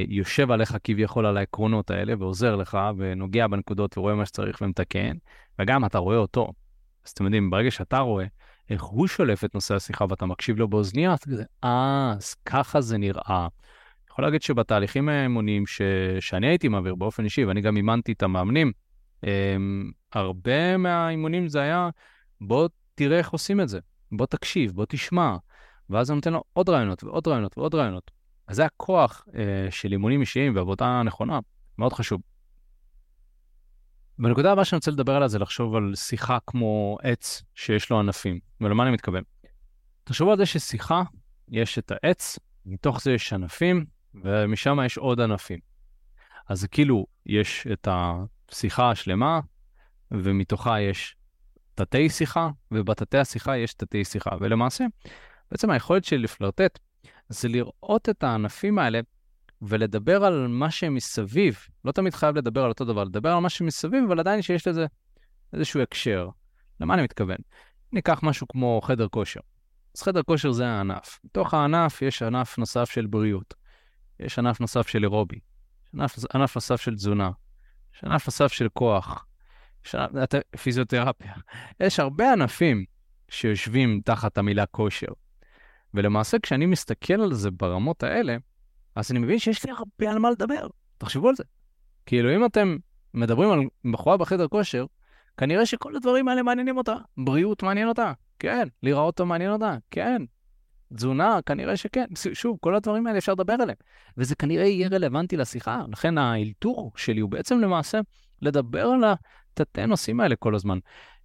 יושב עליך כביכול על העקרונות האלה ועוזר לך ונוגע בנקודות ורואה מה שצריך ומתקן, וגם אתה רואה אותו. אז אתם יודעים, ברגע שאתה רואה איך הוא שולף את נושא השיחה ואתה מקשיב לו באוזנייה, אז כזה, אה, אז ככה זה נראה. אני יכול להגיד שבתהליכים האמוניים ש... שאני הייתי מעביר באופן אישי, ואני גם אימנתי את המאמנים, הם... אמ, הרבה מהאימונים זה היה, בוא תראה איך עושים את זה, בוא תקשיב, בוא תשמע, ואז אני נותן לו עוד רעיונות ועוד רעיונות ועוד רעיונות. אז זה הכוח אה, של אימונים אישיים ועבודה נכונה, מאוד חשוב. בנקודה הבאה שאני רוצה לדבר עליה זה לחשוב על שיחה כמו עץ שיש לו ענפים. ולמה אני מתכוון? תחשבו על זה ששיחה, יש את העץ, מתוך זה יש ענפים, ומשם יש עוד ענפים. אז כאילו, יש את השיחה השלמה, ומתוכה יש תתי שיחה, ובתתי השיחה יש תתי שיחה. ולמעשה, בעצם היכולת שלי לפלרטט זה לראות את הענפים האלה ולדבר על מה שהם מסביב. לא תמיד חייב לדבר על אותו דבר, לדבר על מה שמסביב, אבל עדיין שיש לזה איזשהו הקשר. למה אני מתכוון? ניקח משהו כמו חדר כושר. אז חדר כושר זה הענף. בתוך הענף יש ענף נוסף של בריאות, יש ענף נוסף של אירובי, יש ענף, ענף נוסף של תזונה, יש ענף נוסף של כוח, יש ענף, פיזיותרפיה. יש הרבה ענפים שיושבים תחת המילה כושר. ולמעשה, כשאני מסתכל על זה ברמות האלה, אז אני מבין שיש לי הרבה על מה לדבר. תחשבו על זה. כאילו, אם אתם מדברים על בחורה בחדר כושר, כנראה שכל הדברים האלה מעניינים אותה. בריאות מעניין אותה, כן. להיראות טוב מעניין אותה, כן. תזונה, כנראה שכן. שוב, כל הדברים האלה אפשר לדבר עליהם. וזה כנראה יהיה רלוונטי לשיחה. לכן האלתור שלי הוא בעצם למעשה לדבר על התתי נושאים האלה כל הזמן.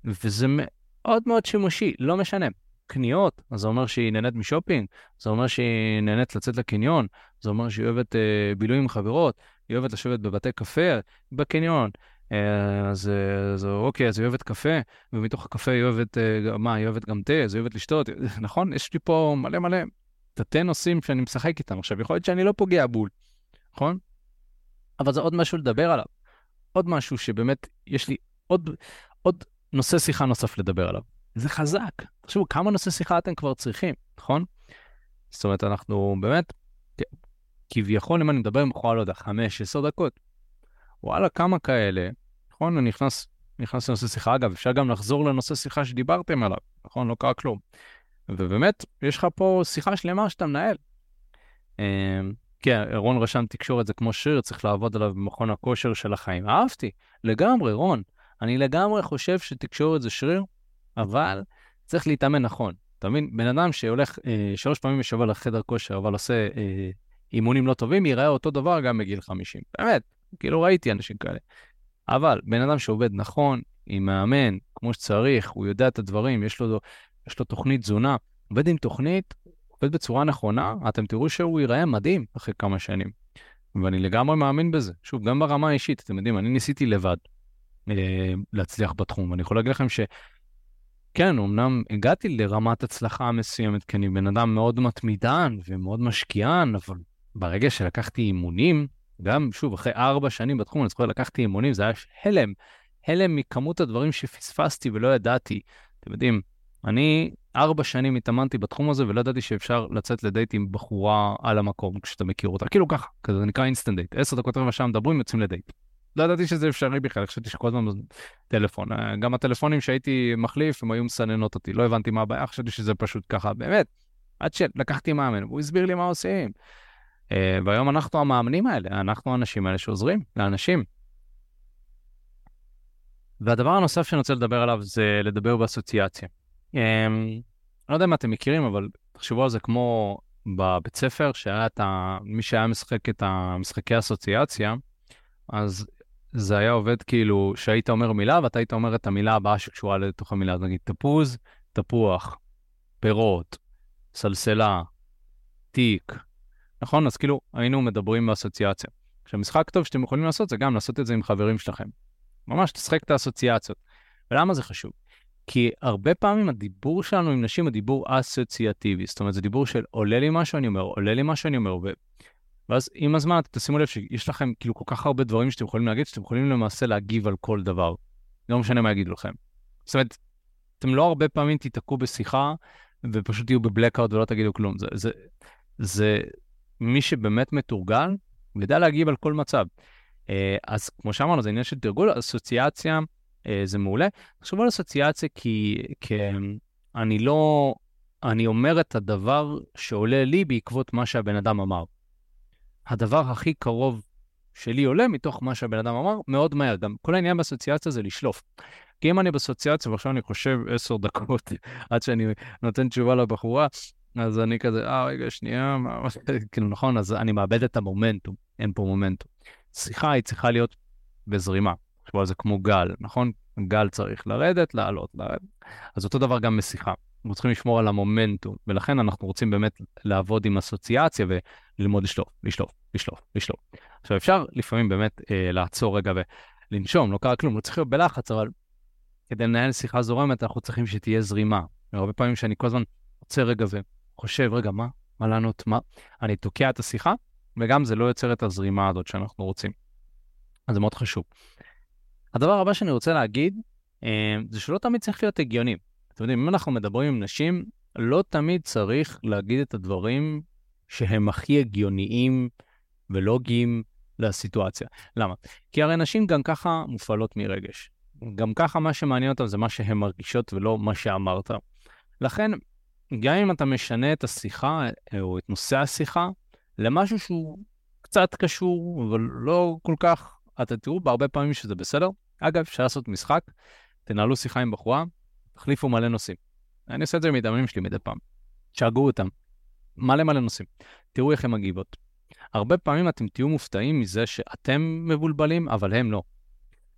וזה מאוד מאוד שימושי, לא משנה. קניות, אז זה אומר שהיא נהנית משופינג, זה אומר שהיא נהנית לצאת לקניון, זה אומר שהיא אוהבת אה, בילוי עם חברות, היא אוהבת לשבת בבתי קפה בקניון. אה, אז, אה, אז אוקיי, אז היא אוהבת קפה, ומתוך הקפה היא אוהבת, אה, מה, היא אוהבת גם תה, אז היא אוהבת לשתות, נכון? יש לי פה מלא מלא תתי נושאים שאני משחק איתם. עכשיו, יכול להיות שאני לא פוגע בול, נכון? אבל זה עוד משהו לדבר עליו. עוד משהו שבאמת, יש לי עוד, עוד נושא שיחה נוסף לדבר עליו. זה חזק. תחשבו, כמה נושא שיחה אתם כבר צריכים, נכון? זאת אומרת, אנחנו באמת, כביכול, אם אני מדבר עם בחורה, לא יודע, חמש, עשר דקות, וואלה, כמה כאלה, נכון? אני נכנס, נכנס לנושא שיחה. אגב, אפשר גם לחזור לנושא שיחה שדיברתם עליו, נכון? לא קרה כלום. ובאמת, יש לך פה שיחה שלמה שאתה מנהל. אמ, כן, רון רשם תקשורת זה כמו שיר, צריך לעבוד עליו במכון הכושר של החיים. אהבתי, לגמרי, רון. אני לגמרי חושב שתקשורת זה שריר, אבל צריך להתאמן נכון. אתה מבין? בן אדם שהולך אה, שלוש פעמים בשבוע לחדר כושר, אבל עושה אה, אימונים לא טובים, ייראה אותו דבר גם בגיל 50. באמת, כאילו ראיתי אנשים כאלה. אבל בן אדם שעובד נכון, עם מאמן, כמו שצריך, הוא יודע את הדברים, יש לו, יש לו תוכנית תזונה, עובד עם תוכנית, עובד בצורה נכונה, אתם תראו שהוא ייראה מדהים אחרי כמה שנים. ואני לגמרי מאמין בזה. שוב, גם ברמה האישית, אתם יודעים, אני ניסיתי לבד אה, להצליח בתחום, ואני יכול להגיד לכם ש... כן, אמנם הגעתי לרמת הצלחה מסוימת, כי אני בן אדם מאוד מתמידן ומאוד משקיען, אבל ברגע שלקחתי אימונים, גם, שוב, אחרי ארבע שנים בתחום, אני זוכר, לקחתי אימונים, זה היה הלם, הלם מכמות הדברים שפספסתי ולא ידעתי. אתם יודעים, אני ארבע שנים התאמנתי בתחום הזה ולא ידעתי שאפשר לצאת לדייט עם בחורה על המקום כשאתה מכיר אותה. כאילו ככה, כזה נקרא instant date. עשר דקות רבע שעה מדברים, יוצאים לדייט. לא ידעתי שזה אפשרי בכלל, חשבתי שכל הזמן טלפון. אה, גם הטלפונים שהייתי מחליף, הם היו מסננות אותי, לא הבנתי מה הבעיה, חשבתי שזה פשוט ככה, באמת. עד שלקחתי מאמן, והוא הסביר לי מה עושים. אה, והיום אנחנו המאמנים האלה, אנחנו האנשים האלה שעוזרים לאנשים. והדבר הנוסף שאני רוצה לדבר עליו זה לדבר באסוציאציה. אה, אני לא יודע אם אתם מכירים, אבל תחשבו על זה כמו בבית ספר, שהיה את ה... מי שהיה משחק את המשחקי אסוציאציה, אז זה היה עובד כאילו שהיית אומר מילה ואתה היית אומר את המילה הבאה שקשורה לתוך המילה, נגיד תפוז, תפוח, פירות, סלסלה, תיק, נכון? אז כאילו היינו מדברים באסוציאציה. עכשיו משחק טוב שאתם יכולים לעשות זה גם לעשות את זה עם חברים שלכם. ממש תשחק את האסוציאציות. ולמה זה חשוב? כי הרבה פעמים הדיבור שלנו עם נשים הוא דיבור אסוציאטיבי, זאת אומרת זה דיבור של עולה לי משהו אני אומר, עולה לי משהו אני אומר. ואז עם הזמן תשימו לב שיש לכם כאילו כל כך הרבה דברים שאתם יכולים להגיד, שאתם יכולים למעשה להגיב על כל דבר. לא משנה מה יגידו לכם. זאת אומרת, אתם לא הרבה פעמים תיתקעו בשיחה ופשוט תהיו בבלקאוט ולא תגידו כלום. זה, זה, זה מי שבאמת מתורגל, יודע להגיב על כל מצב. אה, אז כמו שאמרנו, זה עניין של תרגול, אסוציאציה אה, זה מעולה. תחשבו על אסוציאציה כי, כי אני לא, אני אומר את הדבר שעולה לי בעקבות מה שהבן אדם אמר. הדבר הכי קרוב שלי עולה מתוך מה שהבן אדם אמר מאוד מהר. גם כל העניין באסוציאציה זה לשלוף. כי אם אני באסוציאציה ועכשיו אני חושב עשר דקות עד שאני נותן תשובה לבחורה, אז אני כזה, אה, רגע, שנייה, מה, כאילו, נכון, אז אני מאבד את המומנטום, אין פה מומנטום. שיחה היא צריכה להיות בזרימה. עכשיו זה כמו גל, נכון? גל צריך לרדת, לעלות, לרדת. אז אותו דבר גם בשיחה. אנחנו צריכים לשמור על המומנטום, ולכן אנחנו רוצים באמת לעבוד עם אסוציאציה וללמוד לשלוף, לשלוף, לשלוף, לשלוף. עכשיו, אפשר לפעמים באמת אה, לעצור רגע ולנשום, לא קרה כלום, לא צריך להיות בלחץ, אבל כדי לנהל שיחה זורמת, אנחנו צריכים שתהיה זרימה. הרבה פעמים שאני כל הזמן עוצר רגע וחושב, רגע, מה? מה לענות? מה? אני תוקע את השיחה, וגם זה לא יוצר את הזרימה הזאת שאנחנו רוצים. אז זה מאוד חשוב. הדבר הבא שאני רוצה להגיד, אה, זה שלא תמיד צריך להיות הגיוני. אתם יודעים, אם אנחנו מדברים עם נשים, לא תמיד צריך להגיד את הדברים שהם הכי הגיוניים ולוגיים לסיטואציה. למה? כי הרי נשים גם ככה מופעלות מרגש. גם ככה מה שמעניין אותם זה מה שהן מרגישות ולא מה שאמרת. לכן, גם אם אתה משנה את השיחה או את נושא השיחה למשהו שהוא קצת קשור, אבל לא כל כך, אתה תראו בהרבה פעמים שזה בסדר. אגב, אפשר לעשות משחק, תנהלו שיחה עם בחורה, תחליפו מלא נושאים. אני עושה את זה עם מתאמנים שלי מדי פעם. תשאגו אותם. מלא מלא נושאים. תראו איך הן מגיבות. הרבה פעמים אתם תהיו מופתעים מזה שאתם מבולבלים, אבל הם לא.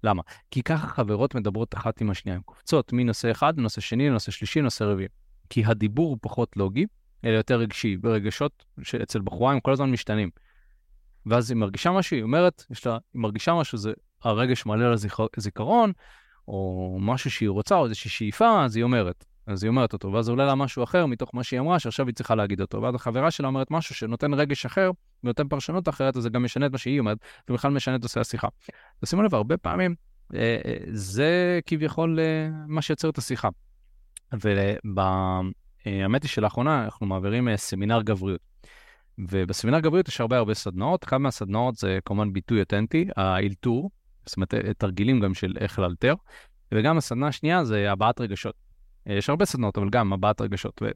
למה? כי ככה חברות מדברות אחת עם השנייה, הן קופצות מנושא אחד לנושא שני, לנושא שלישי, לנושא רביעי. כי הדיבור הוא פחות לוגי, אלא יותר רגשי, ורגשות שאצל בחורה הם כל הזמן משתנים. ואז היא מרגישה משהו, היא אומרת, יש לה, היא מרגישה משהו, זה הרגש מעלה לה זיכרון, או משהו שהיא רוצה, או איזושהי שאיפה, אז היא אומרת. אז היא אומרת אותו, ואז עולה לה משהו אחר מתוך מה שהיא אמרה, שעכשיו היא צריכה להגיד אותו. ואז החברה שלה אומרת משהו שנותן רגש אחר, ונותן פרשנות אחרת, אז זה גם משנה את מה שהיא אומרת, ובכלל משנה את נושא השיחה. תשימו לב, הרבה פעמים אה, אה, זה כביכול אה, מה שיוצר את השיחה. והאמת היא שלאחרונה אנחנו מעבירים סמינר גבריות. ובסמינר גבריות יש הרבה הרבה סדנאות, אחת מהסדנאות זה כמובן ביטוי אותנטי, האלתור, זאת אומרת תרגילים גם של איך לאלתר, וגם הסדנה השנייה זה הבעת רגשות. יש הרבה סדנאות, אבל גם הבעת רגשות. ו...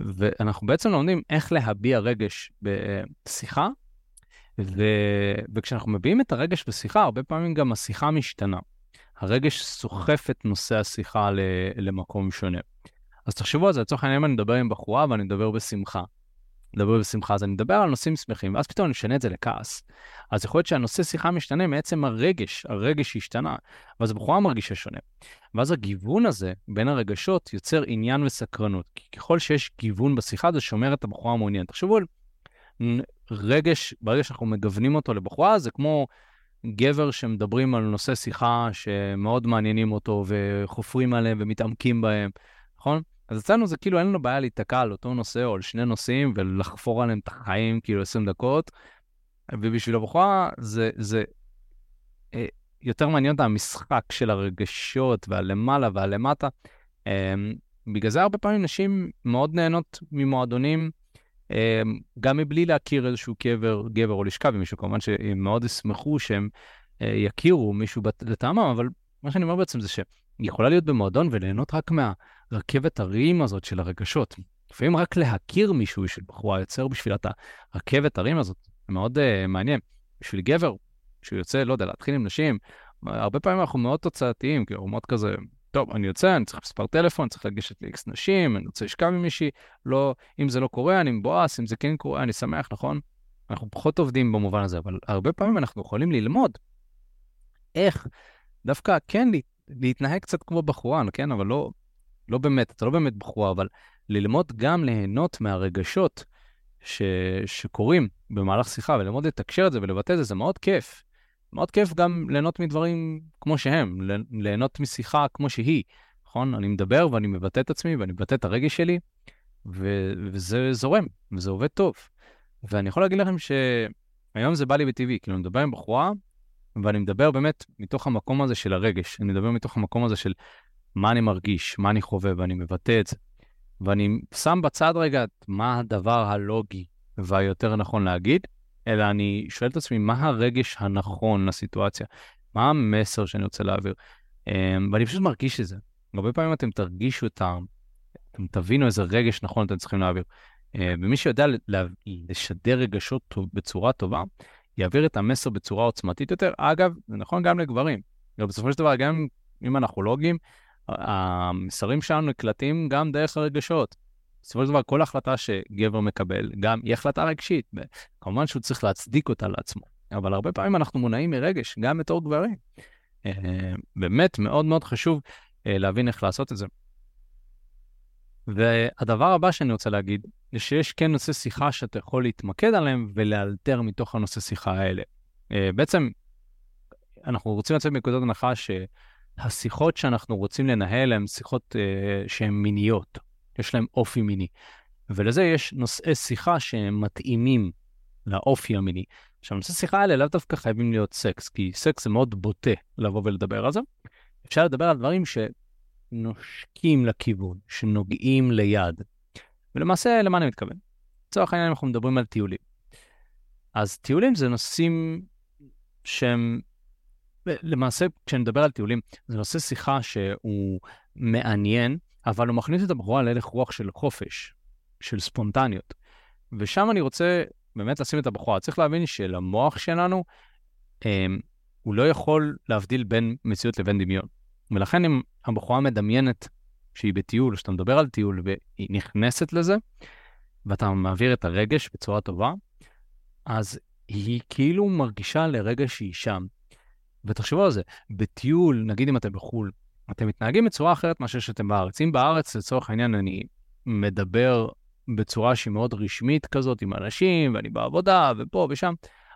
ואנחנו בעצם לומדים איך להביע רגש בשיחה, ו... וכשאנחנו מביעים את הרגש בשיחה, הרבה פעמים גם השיחה משתנה. הרגש סוחף את נושא השיחה למקום שונה. אז תחשבו על זה, לצורך העניין אני מדבר עם בחורה ואני מדבר בשמחה. מדבר בשמחה, אז אני מדבר על נושאים שמחים, ואז פתאום אני משנה את זה לכעס. אז יכול להיות שהנושא שיחה משתנה מעצם הרגש, הרגש השתנה, ואז הבחורה מרגישה שונה. ואז הגיוון הזה בין הרגשות יוצר עניין וסקרנות, כי ככל שיש גיוון בשיחה זה שומר את הבחורה המעוניינת. תחשבו על רגש, ברגע שאנחנו מגוונים אותו לבחורה, זה כמו גבר שמדברים על נושא שיחה שמאוד מעניינים אותו וחופרים עליהם ומתעמקים בהם, נכון? אז אצלנו זה כאילו אין לנו בעיה להיתקע על אותו נושא או על שני נושאים ולחפור עליהם את החיים כאילו 20 דקות. ובשביל הבחורה זה, זה אה, יותר מעניין את המשחק של הרגשות והלמעלה והלמטה. אה, בגלל זה הרבה פעמים נשים מאוד נהנות ממועדונים, אה, גם מבלי להכיר איזשהו גבר, גבר או לשכב עם מישהו, כמובן שהם מאוד ישמחו שהם אה, יכירו מישהו לטעמם, אבל מה שאני אומר בעצם זה שהיא יכולה להיות במועדון וליהנות רק מה... הרכבת הרים הזאת של הרגשות. לפעמים רק להכיר מישהו של בחורה יוצר בשבילה את הרכבת הרים הזאת, זה מאוד uh, מעניין. בשביל גבר, שהוא יוצא, לא יודע, להתחיל עם נשים, הרבה פעמים אנחנו מאוד תוצאתיים, כאילו, מאוד כזה, טוב, אני יוצא, אני צריך מספר טלפון, צריך לגשת לאיקס נשים, אני רוצה לשכב עם מישהי, לא, אם זה לא קורה, אני מבואס, אם זה כן קורה, אני שמח, נכון? אנחנו פחות עובדים במובן הזה, אבל הרבה פעמים אנחנו יכולים ללמוד איך דווקא כן להתנהג קצת כמו בחורה, כן? אבל לא, לא באמת, אתה לא באמת בחורה, אבל ללמוד גם ליהנות מהרגשות ש... שקורים במהלך שיחה, וללמוד לתקשר את זה ולבטא את זה, זה מאוד כיף. מאוד כיף גם ליהנות מדברים כמו שהם, ליהנות משיחה כמו שהיא, נכון? אני מדבר ואני מבטא את עצמי ואני מבטא את הרגש שלי, ו... וזה זורם, וזה עובד טוב. ואני יכול להגיד לכם שהיום זה בא לי בטבעי, כאילו, אני מדבר עם בחורה, ואני מדבר באמת מתוך המקום הזה של הרגש, אני מדבר מתוך המקום הזה של מה אני מרגיש, מה אני חווה, ואני מבטא את זה. ואני שם בצד רגע את מה הדבר הלוגי והיותר נכון להגיד, אלא אני שואל את עצמי, מה הרגש הנכון לסיטואציה? מה המסר שאני רוצה להעביר? אמ, ואני פשוט מרגיש את זה. הרבה פעמים אתם תרגישו את ה... אתם תבינו איזה רגש נכון אתם צריכים להעביר. אמ, ומי שיודע לשדר רגשות בצורה טובה, יעביר את המסר בצורה עוצמתית יותר. אגב, זה נכון גם לגברים. בסופו של דבר, גם אם אנחנו לוגים, המסרים שלנו נקלטים גם דרך הרגשות. בסופו של דבר, כל החלטה שגבר מקבל, גם היא החלטה רגשית. כמובן שהוא צריך להצדיק אותה לעצמו, אבל הרבה פעמים אנחנו מונעים מרגש, גם בתור גברים. אה, באמת מאוד מאוד חשוב אה, להבין איך לעשות את זה. והדבר הבא שאני רוצה להגיד, זה שיש כן נושא שיחה שאתה יכול להתמקד עליהם ולאלתר מתוך הנושא שיחה האלה. אה, בעצם, אנחנו רוצים לצאת מנקודת הנחה ש... השיחות שאנחנו רוצים לנהל הן שיחות uh, שהן מיניות, יש להן אופי מיני. ולזה יש נושאי שיחה שהם מתאימים לאופי המיני. עכשיו, נושאי שיחה האלה לאו דווקא חייבים להיות סקס, כי סקס זה מאוד בוטה לבוא ולדבר על זה. אפשר לדבר על דברים שנושקים לכיוון, שנוגעים ליד. ולמעשה, למה אני מתכוון? לצורך העניין אנחנו מדברים על טיולים. אז טיולים זה נושאים שהם למעשה, כשאני מדבר על טיולים, זה נושא שיחה שהוא מעניין, אבל הוא מכניס את הבחורה להלך רוח של חופש, של ספונטניות. ושם אני רוצה באמת לשים את הבחורה. צריך להבין שלמוח שלנו, אמ, הוא לא יכול להבדיל בין מציאות לבין דמיון. ולכן אם הבחורה מדמיינת שהיא בטיול, שאתה מדבר על טיול והיא נכנסת לזה, ואתה מעביר את הרגש בצורה טובה, אז היא כאילו מרגישה לרגע שהיא שם. ותחשבו על זה, בטיול, נגיד אם אתם בחו"ל, אתם מתנהגים בצורה אחרת מאשר שאתם בארץ. אם בארץ, לצורך העניין, אני מדבר בצורה שהיא מאוד רשמית כזאת עם אנשים, ואני בעבודה, ופה ושם,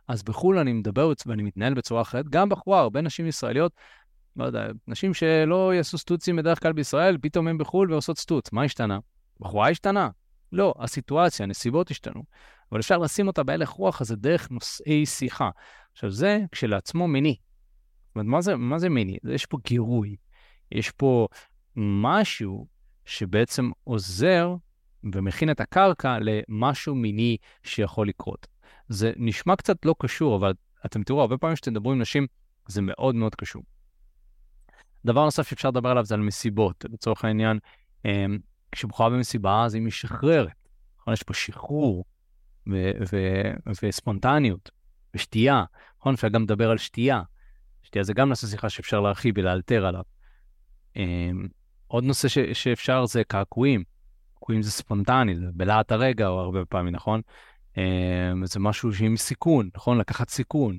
אז בחו"ל אני מדבר ואני מתנהל בצורה אחרת. גם בחורה, הרבה נשים ישראליות, לא יודע, נשים שלא יעשו סטוצים בדרך כלל בישראל, פתאום הם בחו"ל ועושות סטוץ. מה השתנה? בחורה השתנה. לא, הסיטואציה, הנסיבות השתנו. אבל אפשר לשים אותה בהלך רוח הזה דרך נושאי שיחה. עכשיו, זה כשלעצמו מיני. זאת אומרת, מה זה, מה זה מיני? יש פה גירוי. יש פה משהו שבעצם עוזר ומכין את הקרקע למשהו מיני שיכול לקרות. זה נשמע קצת לא קשור, אבל אתם תראו, הרבה פעמים כשאתם מדברים עם נשים, זה מאוד מאוד קשור. דבר נוסף שאפשר לדבר עליו זה על מסיבות. לצורך העניין, אמ, כשבחורה במסיבה, אז היא משחררת. נכון? יש פה שחרור וספונטניות ושתייה. נכון? אפשר גם לדבר על שתייה. שתייה זה גם נושא שיחה שאפשר להרחיב ולאלתר עליו. אמ, עוד נושא ש- שאפשר זה קעקועים. קעקועים זה ספונטני, זה בלהט הרגע או הרבה פעמים, נכון? אמ, זה משהו שעם סיכון, נכון? לקחת סיכון.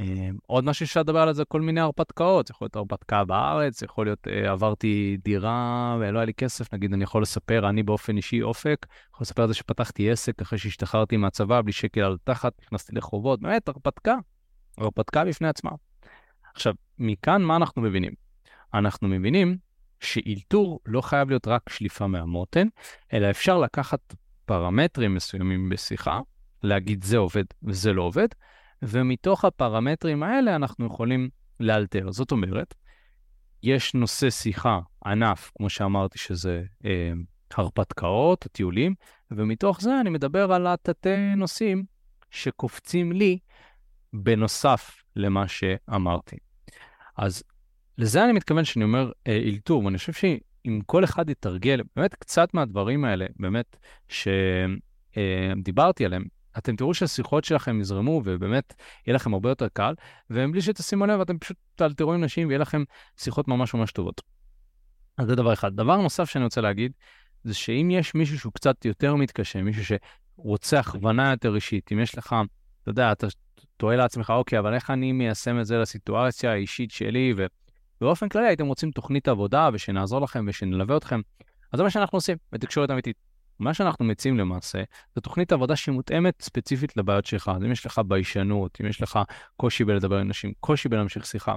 אמ, עוד משהו שאפשר לדבר עליו זה כל מיני הרפתקאות, יכול להיות הרפתקה בארץ, יכול להיות אה, עברתי דירה ולא היה לי כסף, נגיד אני יכול לספר, אני באופן אישי אופק, יכול לספר על זה שפתחתי עסק אחרי שהשתחררתי מהצבא בלי שקל על תחת, נכנסתי לחובות, באמת הרפתקה, הרפתקה בפני עצמה. עכשיו, מכאן מה אנחנו מבינים? אנחנו מבינים שאילתור לא חייב להיות רק שליפה מהמותן, אלא אפשר לקחת פרמטרים מסוימים בשיחה, להגיד זה עובד וזה לא עובד, ומתוך הפרמטרים האלה אנחנו יכולים לאלתר. זאת אומרת, יש נושא שיחה, ענף, כמו שאמרתי, שזה אה, הרפתקאות, טיולים, ומתוך זה אני מדבר על התתי נושאים שקופצים לי בנוסף למה שאמרתי. אז לזה אני מתכוון שאני אומר אה, אילתור, ואני חושב שאם כל אחד יתרגל, באמת קצת מהדברים האלה, באמת, שדיברתי אה, עליהם, אתם תראו שהשיחות שלכם יזרמו, ובאמת יהיה לכם הרבה יותר קל, ובלי שתשימו לב, אתם פשוט תאלתרו עם נשים ויהיה לכם שיחות ממש ממש טובות. אז זה דבר אחד. דבר נוסף שאני רוצה להגיד, זה שאם יש מישהו שהוא קצת יותר מתקשה, מישהו שרוצה הכוונה יותר אישית, אם יש לך, אתה יודע, אתה תוהה לעצמך, אוקיי, אבל איך אני מיישם את זה לסיטואציה האישית שלי, ובאופן כללי הייתם רוצים תוכנית עבודה ושנעזור לכם ושנלווה אתכם, אז זה מה שאנחנו עושים בתקשורת אמיתית. מה שאנחנו מציעים למעשה, זו תוכנית עבודה שהיא מותאמת ספציפית לבעיות שלך. אז אם יש לך ביישנות, אם יש לך קושי בלדבר עם נשים, קושי בלהמשיך שיחה,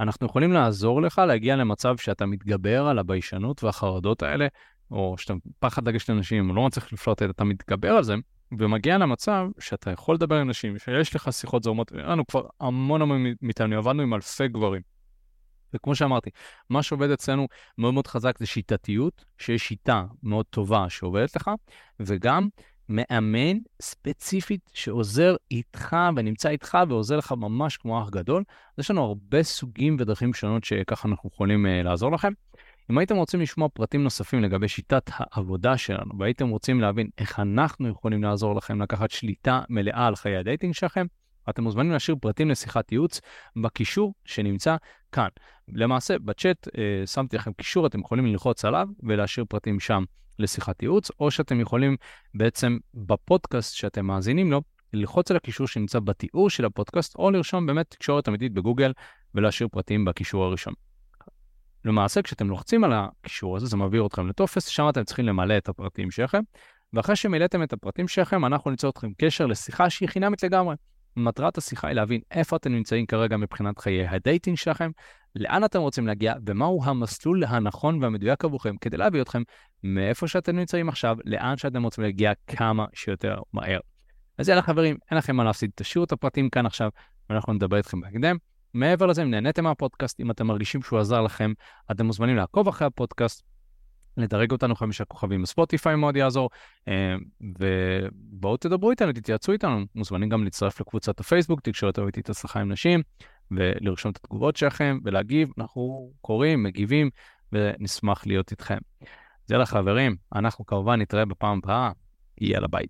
אנחנו יכולים לעזור לך להגיע למצב שאתה מתגבר על הביישנות והחרדות האלה, או שאתה פחד לגשת לאנשים, או לא מצליח לפלוט, אתה מתגבר על זה, ומגיע למצב שאתה יכול לדבר עם נשים, שיש לך שיחות זורמות, לנו כבר המון המון מאיתנו, עבדנו עם אלפי גברים. וכמו שאמרתי, מה שעובד אצלנו מאוד מאוד חזק זה שיטתיות, שיש שיטה מאוד טובה שעובדת לך, וגם מאמן ספציפית שעובד איתך ונמצא איתך ועוזר לך ממש כמו אח גדול. אז יש לנו הרבה סוגים ודרכים שונות שככה אנחנו יכולים אה, לעזור לכם. אם הייתם רוצים לשמוע פרטים נוספים לגבי שיטת העבודה שלנו, והייתם רוצים להבין איך אנחנו יכולים לעזור לכם לקחת שליטה מלאה על חיי ה dating שלכם, אתם מוזמנים להשאיר פרטים לשיחת ייעוץ בקישור שנמצא כאן. למעשה, בצ'אט אה, שמתי לכם קישור, אתם יכולים ללחוץ עליו ולהשאיר פרטים שם לשיחת ייעוץ, או שאתם יכולים בעצם בפודקאסט שאתם מאזינים לו, ללחוץ על הקישור שנמצא בתיאור של הפודקאסט, או לרשום באמת תקשורת אמיתית בגוגל ולהשאיר פרטים בקישור הראשון. למעשה, כשאתם לוחצים על הקישור הזה, זה מעביר אתכם לטופס, שם אתם צריכים למלא את הפרטים שלכם, ואחרי שמילאתם את הפרטים שלכם, אנחנו ניצור איתכם קשר לשיחה שהיא חינמית לגמרי. מטרת השיחה היא להבין איפה אתם נמצאים כרגע מבחינת חיי ה dating שלכם, לאן אתם רוצים להגיע ומהו המסלול הנכון והמדויק עבורכם כדי להביא אתכם מאיפה שאתם נמצאים עכשיו, לאן שאתם רוצים להגיע כמה שיותר מהר. אז יאללה חברים, אין לכם מה להפסיד, תשאירו את הפרטים כאן עכשיו ואנחנו נדבר איתכם בהקדם. מעבר לזה, אם נהניתם מהפודקאסט, אם אתם מרגישים שהוא עזר לכם, אתם מוזמנים לעקוב אחרי הפודקאסט, לדרג אותנו חמישה כוכבים בספוטיפיי מאוד יעזור, אה, ובואו תדברו איתנו, תתייעצו איתנו, מוזמנים גם להצטרף לקבוצת הפייסבוק, תקשורת אמיתית הצלחה עם נשים, ולרשום את התגובות שלכם ולהגיב, אנחנו קוראים, מגיבים, ונשמח להיות איתכם. אז יאללה חברים, אנחנו כמובן נתראה בפעם הבאה, יאללה ביי.